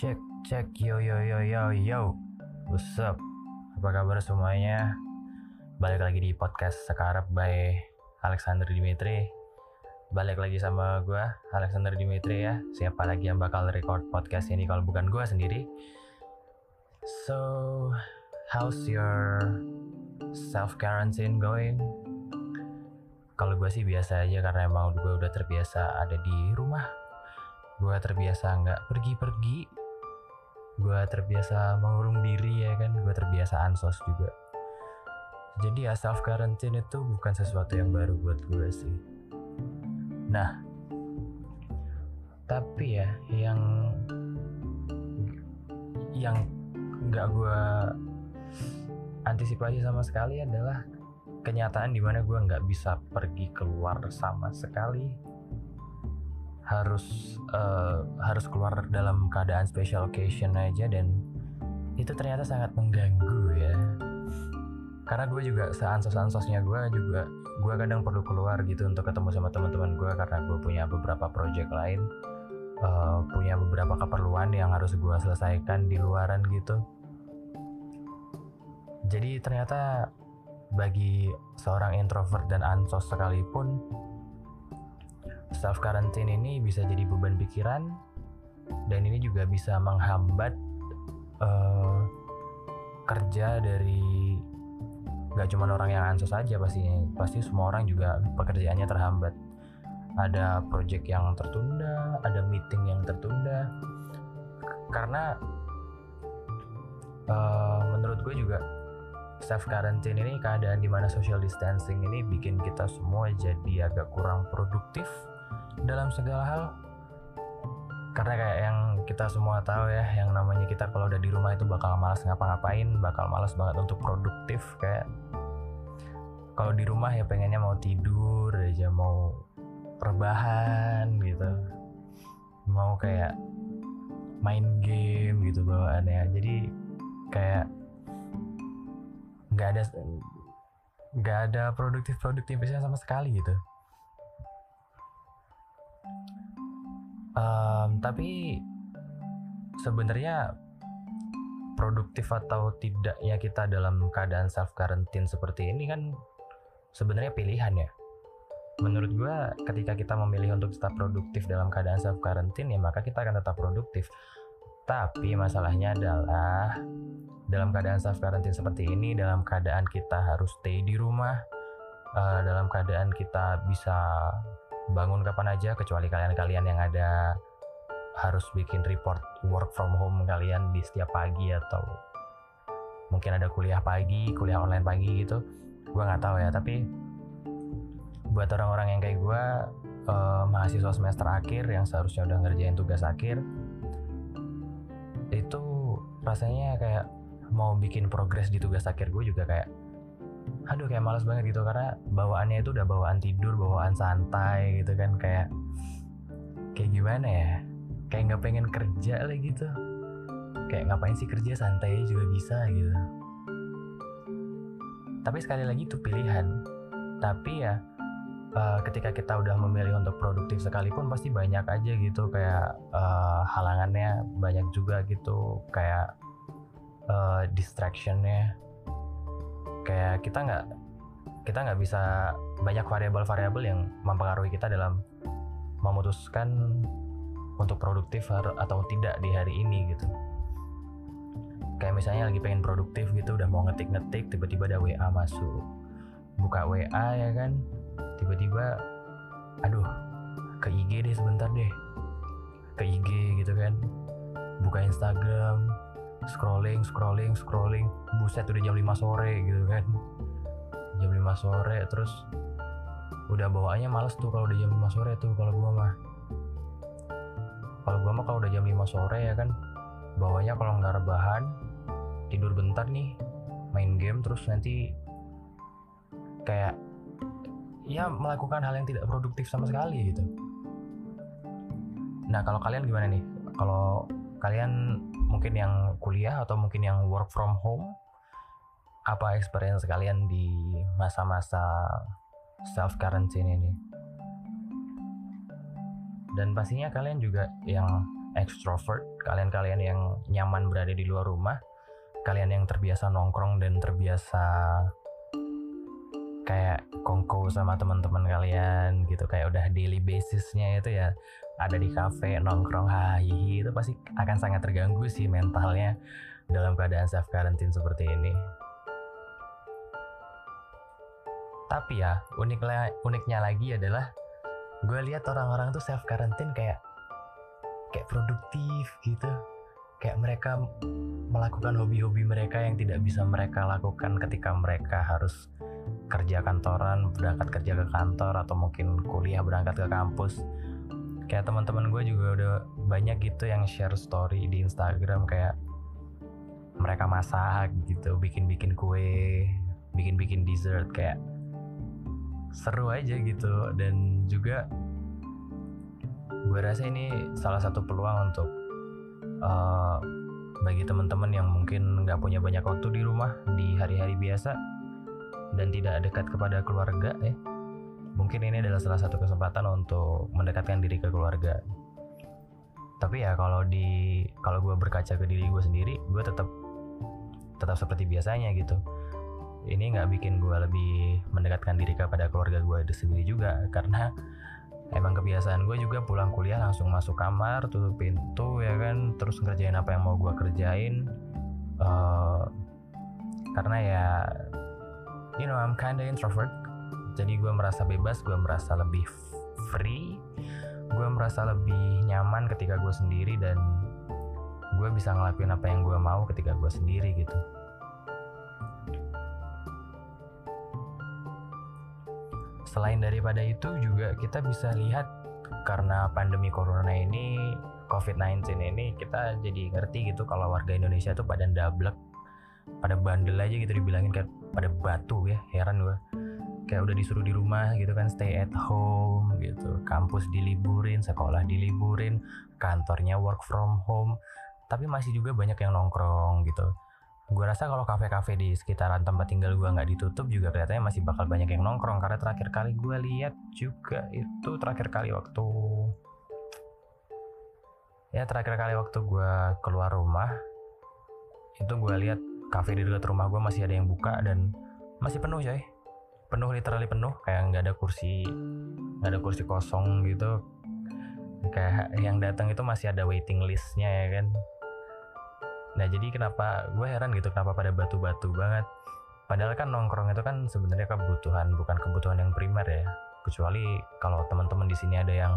Cek, cek, yo yo yo yo yo. What's up? Apa kabar semuanya? Balik lagi di podcast Sekarap by Alexander Dimitri. Balik lagi sama gue, Alexander Dimitri ya. Siapa lagi yang bakal record podcast ini kalau bukan gue sendiri? So, how's your self quarantine going? Kalau gue sih biasa aja karena emang gue udah terbiasa ada di rumah. Gue terbiasa nggak pergi-pergi. Gue terbiasa mengurung diri ya kan. Gue terbiasa ansos juga. Jadi ya self quarantine itu bukan sesuatu yang baru buat gue sih. Nah, tapi ya yang yang nggak gue antisipasi sama sekali adalah kenyataan di mana gue nggak bisa pergi keluar sama sekali harus uh, harus keluar dalam keadaan special occasion aja dan itu ternyata sangat mengganggu ya. Karena gue juga seansos-ansosnya gue juga gue kadang perlu keluar gitu untuk ketemu sama teman-teman gue karena gue punya beberapa project lain uh, punya beberapa keperluan yang harus gue selesaikan di luaran gitu. Jadi ternyata bagi seorang introvert dan ansos sekalipun self quarantine ini bisa jadi beban pikiran dan ini juga bisa menghambat uh, kerja dari gak cuma orang yang ansos aja pastinya. Pasti semua orang juga pekerjaannya terhambat. Ada project yang tertunda ada meeting yang tertunda. Karena uh, menurut gue juga self quarantine ini keadaan di mana social distancing ini bikin kita semua jadi agak kurang produktif dalam segala hal. Karena kayak yang kita semua tahu ya yang namanya kita kalau udah di rumah itu bakal malas ngapa-ngapain bakal malas banget untuk produktif kayak kalau di rumah ya pengennya mau tidur aja mau rebahan gitu. Mau kayak main game gitu bawaannya. Jadi kayak nggak ada nggak ada produktif produktivitasnya sama sekali gitu um, tapi sebenarnya produktif atau tidaknya kita dalam keadaan self quarantine seperti ini kan sebenarnya pilihan ya. Menurut gue ketika kita memilih untuk tetap produktif dalam keadaan self quarantine ya maka kita akan tetap produktif. Tapi masalahnya adalah dalam keadaan self quarantine seperti ini, dalam keadaan kita harus stay di rumah, uh, dalam keadaan kita bisa bangun kapan aja, kecuali kalian-kalian yang ada harus bikin report work from home kalian di setiap pagi atau mungkin ada kuliah pagi, kuliah online pagi gitu, gue nggak tahu ya. Tapi buat orang-orang yang kayak gue, uh, mahasiswa semester akhir yang seharusnya udah ngerjain tugas akhir, itu rasanya kayak mau bikin progres di tugas akhir gue juga kayak aduh kayak males banget gitu karena bawaannya itu udah bawaan tidur bawaan santai gitu kan kayak kayak gimana ya? Kayak nggak pengen kerja lah gitu. Kayak ngapain sih kerja santai juga bisa gitu. Tapi sekali lagi itu pilihan. Tapi ya uh, ketika kita udah memilih untuk produktif sekalipun pasti banyak aja gitu kayak uh, halangannya banyak juga gitu kayak uh, distractionnya kayak kita nggak kita nggak bisa banyak variabel-variabel yang mempengaruhi kita dalam memutuskan untuk produktif atau tidak di hari ini gitu. Kayak misalnya lagi pengen produktif gitu udah mau ngetik-ngetik tiba-tiba ada WA masuk. Buka WA ya kan? Tiba-tiba aduh ke IG deh sebentar deh. Ke IG gitu kan? Buka Instagram scrolling scrolling scrolling buset udah jam 5 sore gitu kan jam 5 sore terus udah bawaannya males tuh kalau udah jam 5 sore tuh kalau gua mah kalau gua mah kalau udah jam 5 sore ya kan bawanya kalau nggak rebahan tidur bentar nih main game terus nanti kayak ya melakukan hal yang tidak produktif sama sekali gitu. Nah kalau kalian gimana nih? Kalau kalian mungkin yang kuliah atau mungkin yang work from home, apa experience kalian di masa-masa self quarantine ini? Dan pastinya kalian juga yang extrovert kalian-kalian yang nyaman berada di luar rumah kalian yang terbiasa nongkrong dan terbiasa kayak kongko sama teman-teman kalian gitu kayak udah daily basisnya itu ya ada di cafe nongkrong hahihi itu pasti akan sangat terganggu sih mentalnya dalam keadaan self quarantine seperti ini. Tapi ya uniknya uniknya lagi adalah gue lihat orang-orang tuh self quarantine kayak kayak produktif gitu. Kayak mereka melakukan hobi-hobi mereka yang tidak bisa mereka lakukan ketika mereka harus kerja kantoran berangkat kerja ke kantor atau mungkin kuliah berangkat ke kampus kayak teman-teman gue juga udah banyak gitu yang share story di Instagram kayak mereka masak gitu bikin-bikin kue bikin-bikin dessert kayak seru aja gitu. Dan juga gue rasa ini salah satu peluang untuk uh, bagi teman-teman yang mungkin nggak punya banyak waktu di rumah di hari-hari biasa dan tidak dekat kepada keluarga ya mungkin ini adalah salah satu kesempatan untuk mendekatkan diri ke keluarga. Tapi ya kalau di kalau gue berkaca ke diri gue sendiri gue tetap tetap seperti biasanya gitu. Ini nggak bikin gue lebih mendekatkan diri kepada keluarga gue sendiri juga karena emang kebiasaan gue juga pulang kuliah langsung masuk kamar tutup pintu ya kan terus ngerjain apa yang mau gue kerjain. Uh, karena ya you know I'm kinda introvert jadi gue merasa bebas gue merasa lebih free gue merasa lebih nyaman ketika gue sendiri dan gue bisa ngelakuin apa yang gue mau ketika gue sendiri gitu. Selain daripada itu juga kita bisa lihat karena pandemi corona ini COVID-19 ini kita jadi ngerti gitu kalau warga Indonesia tuh pada ndablek pada bandel aja gitu dibilangin kayak pada batu ya heran gue kayak udah disuruh di rumah gitu kan stay at home gitu. Kampus diliburin sekolah diliburin kantornya work from home. Tapi masih juga banyak yang nongkrong gitu. Gue rasa kalau kafe-kafe di sekitaran tempat tinggal gue nggak ditutup juga kelihatannya masih bakal banyak yang nongkrong. Karena terakhir kali gue lihat juga itu terakhir kali waktu ya terakhir kali waktu gue keluar rumah itu gue lihat kafe di dekat rumah gue masih ada yang buka dan masih penuh coy penuh literally penuh kayak nggak ada kursi nggak ada kursi kosong gitu kayak yang datang itu masih ada waiting listnya ya kan Nah jadi kenapa gue heran gitu kenapa pada batu-batu banget. Padahal kan nongkrong itu kan sebenarnya kebutuhan bukan kebutuhan yang primer ya. Kecuali kalau teman-teman di sini ada yang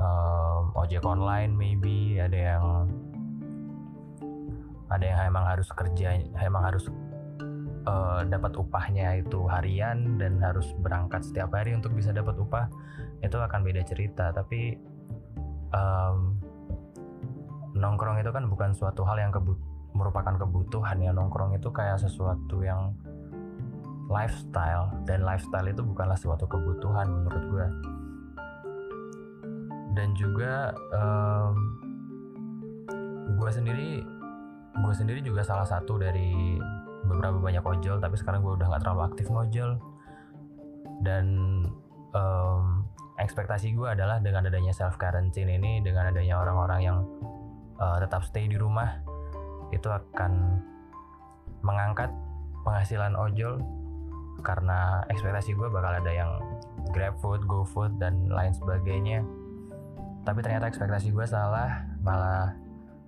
um, ojek online maybe, ada yang ada yang emang harus kerja, emang harus uh, dapat upahnya itu harian dan harus berangkat setiap hari untuk bisa dapat upah itu akan beda cerita. Tapi um, nongkrong itu kan bukan suatu hal yang kebut merupakan kebutuhan ya nongkrong itu kayak sesuatu yang lifestyle dan lifestyle itu bukanlah suatu kebutuhan menurut gue dan juga um, gue sendiri gue sendiri juga salah satu dari beberapa banyak ojol tapi sekarang gue udah nggak terlalu aktif ngojol dan um, ekspektasi gue adalah dengan adanya self quarantine ini dengan adanya orang-orang yang uh, tetap stay di rumah itu akan mengangkat penghasilan ojol karena ekspektasi gue bakal ada yang GrabFood, GoFood dan lain sebagainya. Tapi ternyata ekspektasi gue salah, malah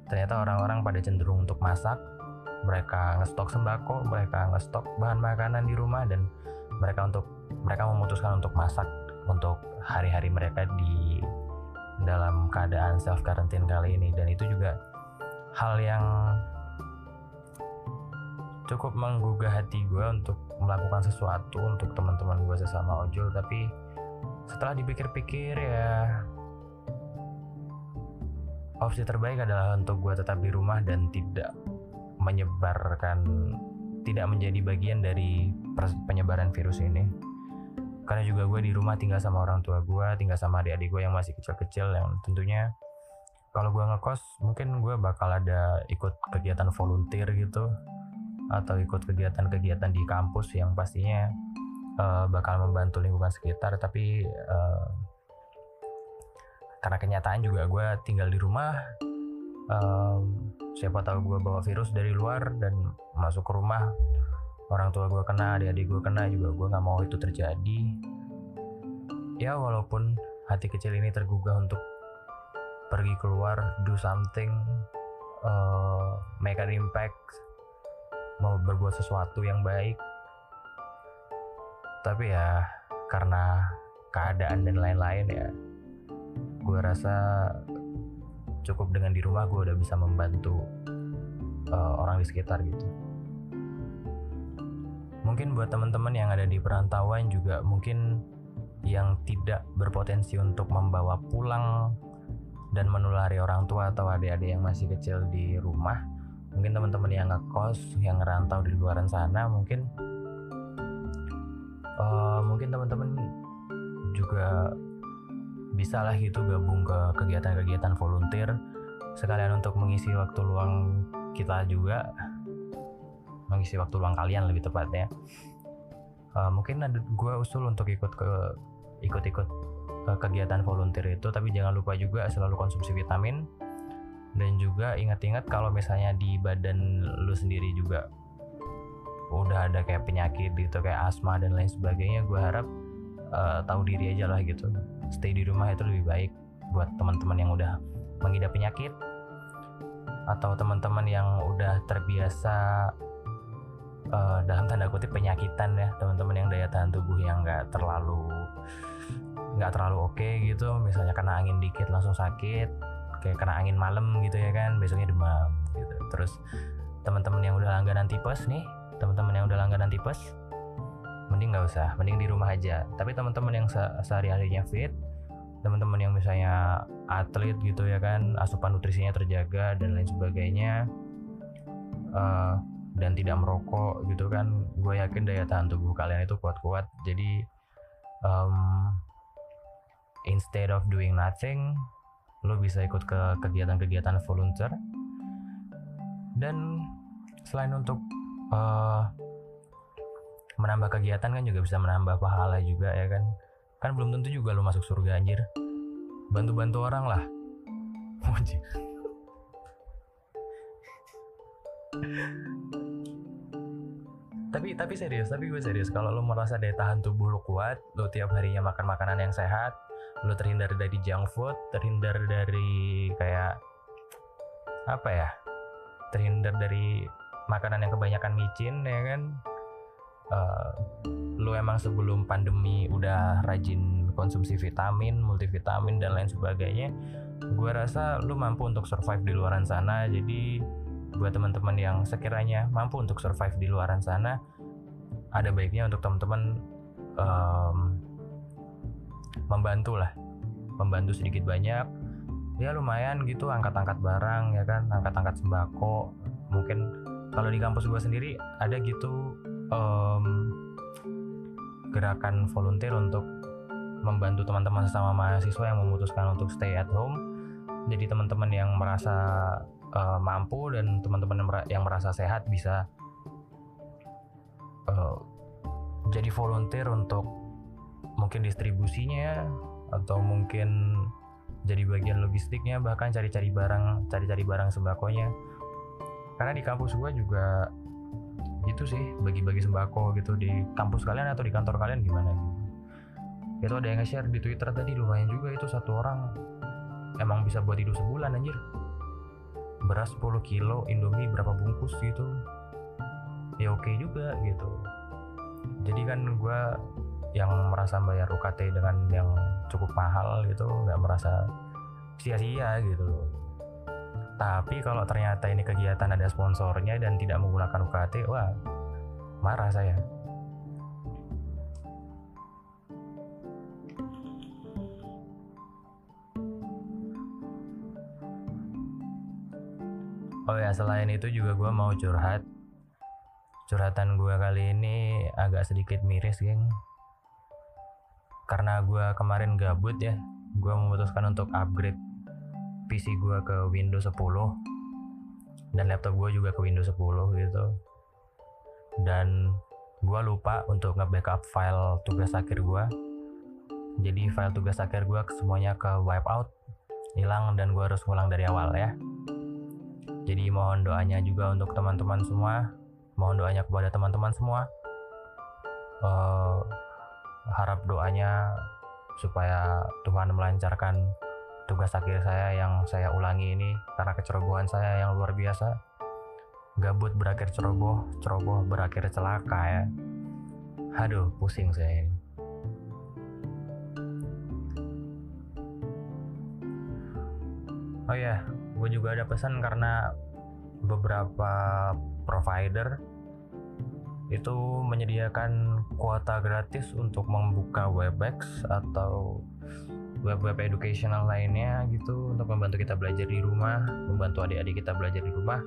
ternyata orang-orang pada cenderung untuk masak. Mereka ngestok sembako, mereka ngestok bahan makanan di rumah dan mereka untuk mereka memutuskan untuk masak untuk hari-hari mereka di dalam keadaan self quarantine kali ini. Dan itu juga hal yang cukup menggugah hati gue untuk melakukan sesuatu untuk teman-teman gue sesama ojol. Tapi setelah dipikir-pikir ya opsi terbaik adalah untuk gue tetap di rumah dan tidak menyebarkan tidak menjadi bagian dari penyebaran virus ini. Karena juga gue di rumah tinggal sama orang tua gue tinggal sama adik-adik gue yang masih kecil-kecil yang tentunya kalau gue ngekos mungkin gue bakal ada ikut kegiatan volunteer gitu atau ikut kegiatan-kegiatan di kampus yang pastinya uh, bakal membantu lingkungan sekitar. Tapi uh, karena kenyataan juga gue tinggal di rumah um, siapa tahu gue bawa virus dari luar dan masuk ke rumah. Orang tua gue kena adik-adik gue kena juga. Gue nggak mau itu terjadi. Ya walaupun hati kecil ini tergugah untuk pergi keluar do something uh, make an impact mau berbuat sesuatu yang baik. Tapi ya karena keadaan dan lain-lain ya gue rasa cukup dengan di rumah gue udah bisa membantu uh, orang di sekitar gitu. Mungkin buat teman-teman yang ada di perantauan juga mungkin yang tidak berpotensi untuk membawa pulang dan menulari orang tua atau adik-adik yang masih kecil di rumah mungkin teman-teman yang ngekos yang ngerantau di luaran sana mungkin uh, mungkin teman-teman juga bisa lah gitu gabung ke kegiatan-kegiatan volunteer sekalian untuk mengisi waktu luang kita juga. Mengisi waktu luang kalian lebih tepatnya. Uh, mungkin ada gue usul untuk ikut ke ikut-ikut ke kegiatan volunteer itu tapi jangan lupa juga selalu konsumsi vitamin. Dan juga ingat-ingat kalau misalnya di badan lu sendiri juga udah ada kayak penyakit gitu kayak asma dan lain sebagainya gue harap uh, tahu diri aja lah gitu stay di rumah itu lebih baik buat teman-teman yang udah mengidap penyakit atau teman-teman yang udah terbiasa uh, dalam tanda kutip penyakitan ya. Teman-teman yang daya tahan tubuh yang nggak terlalu nggak terlalu oke okay gitu misalnya kena angin dikit langsung sakit kayak kena angin malam gitu ya kan besoknya demam gitu. Terus teman-teman yang udah langganan tipes nih teman-teman yang udah langganan tipes mending nggak usah mending di rumah aja. Tapi teman-teman yang se sehari harinya fit teman-teman yang misalnya atlet gitu ya kan asupan nutrisinya terjaga dan lain sebagainya uh, dan tidak merokok gitu kan gue yakin daya tahan tubuh kalian itu kuat-kuat. Jadi um, instead of doing nothing lo bisa ikut ke kegiatan-kegiatan volunteer. Dan selain untuk uh, menambah kegiatan kan juga bisa menambah pahala juga ya kan? Kan belum tentu juga lo masuk surga anjir. Bantu-bantu orang lah. Tapi tapi serius tapi gue serius. Kalau lo merasa daya tahan tubuh lo kuat lo tiap harinya makan makanan yang sehat lo terhindar dari junk food terhindar dari kayak apa ya? Terhindar dari makanan yang kebanyakan micin ya kan uh, lu emang sebelum pandemi udah rajin konsumsi vitamin, multivitamin dan lain sebagainya, gue rasa lu mampu untuk survive di luaran sana. Jadi buat teman-teman yang sekiranya mampu untuk survive di luaran sana, ada baiknya untuk teman-teman um, membantu lah, membantu sedikit banyak. Ya lumayan gitu angkat-angkat barang ya kan, angkat-angkat sembako. Mungkin kalau di kampus gue sendiri ada gitu um, gerakan volunteer untuk membantu teman-teman sesama mahasiswa yang memutuskan untuk stay at home. Jadi teman-teman yang merasa uh, mampu dan teman-teman yang merasa sehat bisa uh, jadi volunteer untuk mungkin distribusinya atau mungkin jadi bagian logistiknya bahkan cari-cari barang cari-cari barang sembakonya karena di kampus gue juga itu sih bagi-bagi sembako gitu di kampus kalian atau di kantor kalian gimana gitu. Itu ada yang nge-share di twitter tadi lumayan juga itu satu orang. Emang bisa buat hidup sebulan anjir. Beras 10 kilo indomie berapa bungkus gitu. Ya oke okay juga gitu. Jadi kan gue yang merasa bayar UKT dengan yang cukup mahal gitu nggak merasa sia-sia gitu loh tapi kalau ternyata ini kegiatan ada sponsornya dan tidak menggunakan UKT, wah marah saya. Oh ya selain itu juga gue mau curhat. Curhatan gue kali ini agak sedikit miris, geng. Karena gue kemarin gabut ya, gue memutuskan untuk upgrade PC gue ke Windows 10 dan laptop gue juga ke Windows 10 gitu. Dan gue lupa untuk nge-backup file tugas akhir gue jadi file tugas akhir gue semuanya ke wipe out hilang dan gue harus ngulang dari awal ya. Jadi mohon doanya juga untuk teman-teman semua. Mohon doanya kepada teman-teman semua. Uh, harap doanya supaya Tuhan melancarkan tugas akhir saya yang saya ulangi ini karena kecerobohan saya yang luar biasa. Gabut berakhir ceroboh ceroboh berakhir celaka ya. Aduh pusing saya ini. Oh ya gue juga ada pesan karena beberapa provider itu menyediakan kuota gratis untuk membuka Webex atau web-web educational lainnya gitu untuk membantu kita belajar di rumah, membantu adik-adik kita belajar di rumah.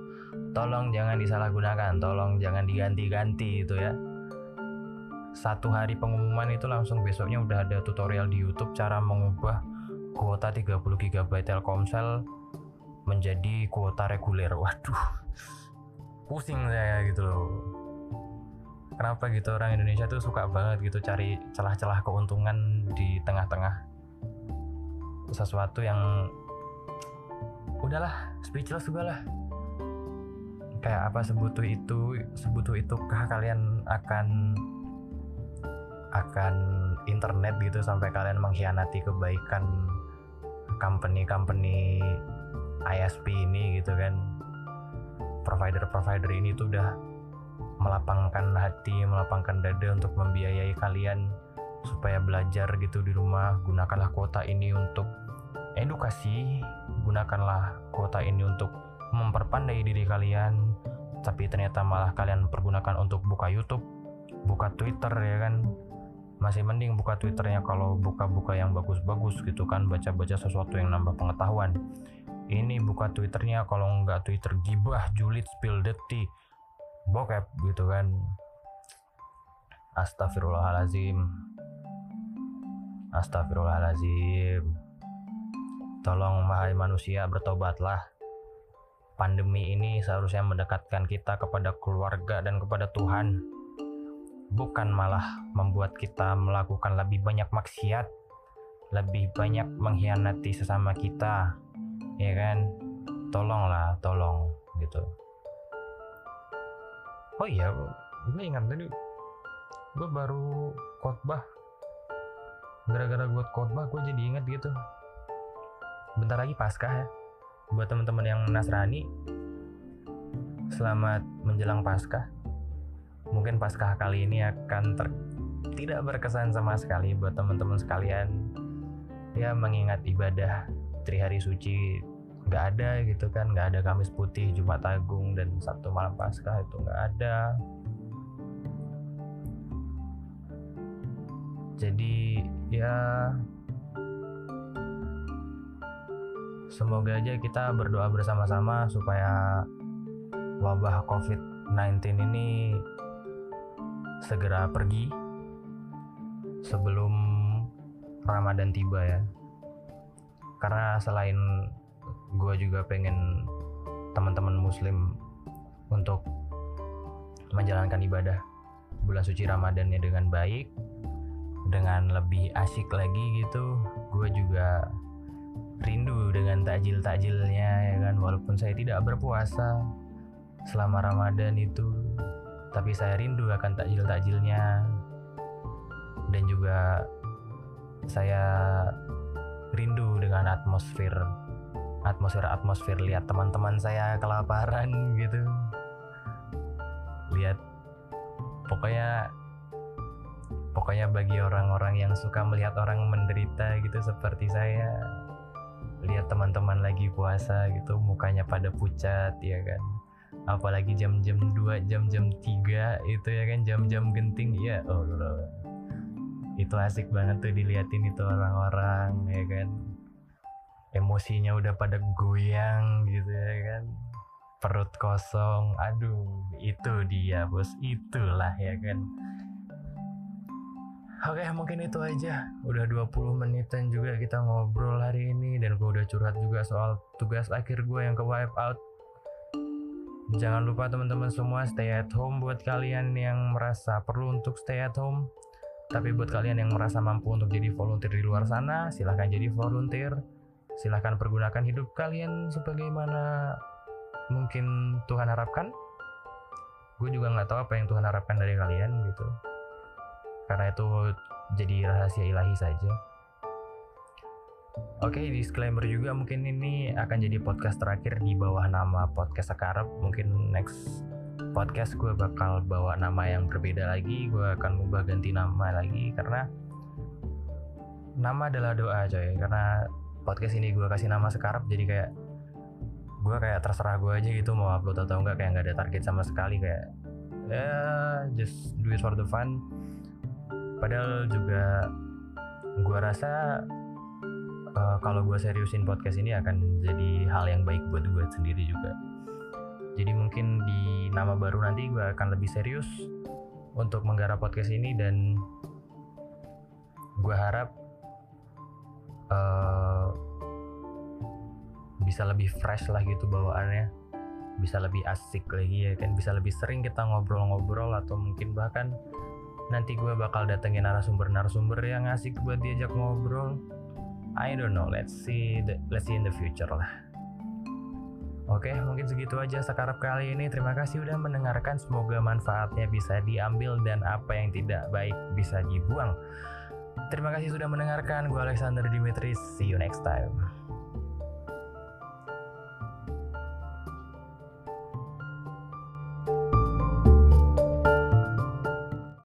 Tolong jangan disalahgunakan, tolong jangan diganti-ganti itu ya. Satu hari pengumuman itu langsung besoknya udah ada tutorial di YouTube cara mengubah kuota 30 GB Telkomsel menjadi kuota reguler. Waduh. Pusing saya gitu loh kenapa gitu orang Indonesia tuh suka banget gitu cari celah-celah keuntungan di tengah-tengah sesuatu yang udahlah speechless juga lah. Kayak apa sebutuh itu sebutuh itukah kalian akan akan internet gitu sampai kalian mengkhianati kebaikan company-company ISP ini gitu kan? Provider-provider ini tuh udah melapangkan hati, melapangkan dada untuk membiayai kalian supaya belajar gitu di rumah. Gunakanlah kuota ini untuk edukasi, gunakanlah kuota ini untuk memperpandai diri kalian. Tapi ternyata malah kalian pergunakan untuk buka YouTube, buka Twitter ya kan. Masih mending buka Twitternya kalau buka-buka yang bagus-bagus gitu kan, baca-baca sesuatu yang nambah pengetahuan. Ini buka Twitternya kalau nggak Twitter gibah, julid, spill tea bokep gitu kan astagfirullahalazim astagfirullahalazim tolong wahai manusia bertobatlah. Pandemi ini seharusnya mendekatkan kita kepada keluarga dan kepada Tuhan. Bukan malah membuat kita melakukan lebih banyak maksiat lebih banyak mengkhianati sesama kita ya kan? Tolonglah tolong gitu. Oh iya gue ingat tadi gue baru khotbah gara-gara gue khotbah gue jadi inget gitu. Bentar lagi paskah ya. Buat teman-teman yang Nasrani selamat menjelang paskah. Mungkin paskah kali ini akan ter tidak berkesan sama sekali buat teman-teman sekalian. Ya mengingat ibadah tri hari suci nggak ada gitu kan nggak ada Kamis Putih Jumat Agung dan Sabtu malam Paskah itu nggak ada jadi ya semoga aja kita berdoa bersama-sama supaya wabah COVID-19 ini segera pergi sebelum Ramadan tiba ya. Karena selain gue juga pengen teman-teman muslim untuk menjalankan ibadah bulan suci Ramadannya dengan baik dengan lebih asik lagi gitu gue juga rindu dengan takjil-takjilnya ya kan? Walaupun saya tidak berpuasa selama Ramadan itu tapi saya rindu akan takjil-takjilnya. Dan juga saya rindu dengan atmosfer atmosfer-atmosfer lihat teman-teman saya kelaparan gitu. Lihat pokoknya pokoknya bagi orang-orang yang suka melihat orang menderita gitu seperti saya lihat teman-teman lagi puasa gitu mukanya pada pucat ya kan. Apalagi jam-jam 2 jam-jam 3 itu ya kan jam-jam genting ya Allah. Itu asik banget tuh diliatin itu orang-orang ya kan. Emosinya udah pada goyang gitu ya kan. Perut kosong aduh itu dia bos. Itulah ya kan Oke mungkin itu aja. Udah 20 menitan juga kita ngobrol hari ini Dan gue udah curhat juga soal tugas akhir gue yang ke wipe out. Jangan lupa teman-teman semua stay at home buat kalian yang merasa perlu untuk stay at home. Tapi buat kalian yang merasa mampu untuk jadi volunteer di luar sana Silahkan jadi volunteer. Silahkan pergunakan hidup kalian sebagaimana mungkin Tuhan harapkan. Gue juga nggak tahu apa yang Tuhan harapkan dari kalian gitu karena itu jadi rahasia ilahi saja Oke, okay, disclaimer juga mungkin ini akan jadi podcast terakhir di bawah nama podcast Sekarap. Mungkin next podcast gue bakal bawa nama yang berbeda lagi. Gue akan ubah ganti nama lagi karena nama adalah doa coy. Karena podcast ini gue kasih nama Sekarap jadi kayak gue kayak terserah gue aja gitu mau upload atau enggak kayak nggak ada target sama sekali kayak ya yeah, just do it for the fun. Padahal juga gue rasa uh, kalau gue seriusin podcast ini akan jadi hal yang baik buat gue sendiri juga. Jadi mungkin di nama baru nanti gue akan lebih serius untuk menggarap podcast ini dan gue harap uh, bisa lebih fresh lah gitu bawaannya bisa lebih asik lagi ya kan bisa lebih sering kita ngobrol-ngobrol atau mungkin bahkan nanti gue bakal datengin narasumber-narasumber yang asik buat diajak ngobrol I don't know let's see the, let's see in the future lah Oke, mungkin segitu aja sekarap kali ini. Terima kasih udah mendengarkan. Semoga manfaatnya bisa diambil dan apa yang tidak baik bisa dibuang. Terima kasih sudah mendengarkan. Gue Alexander Dimitri. See you next time.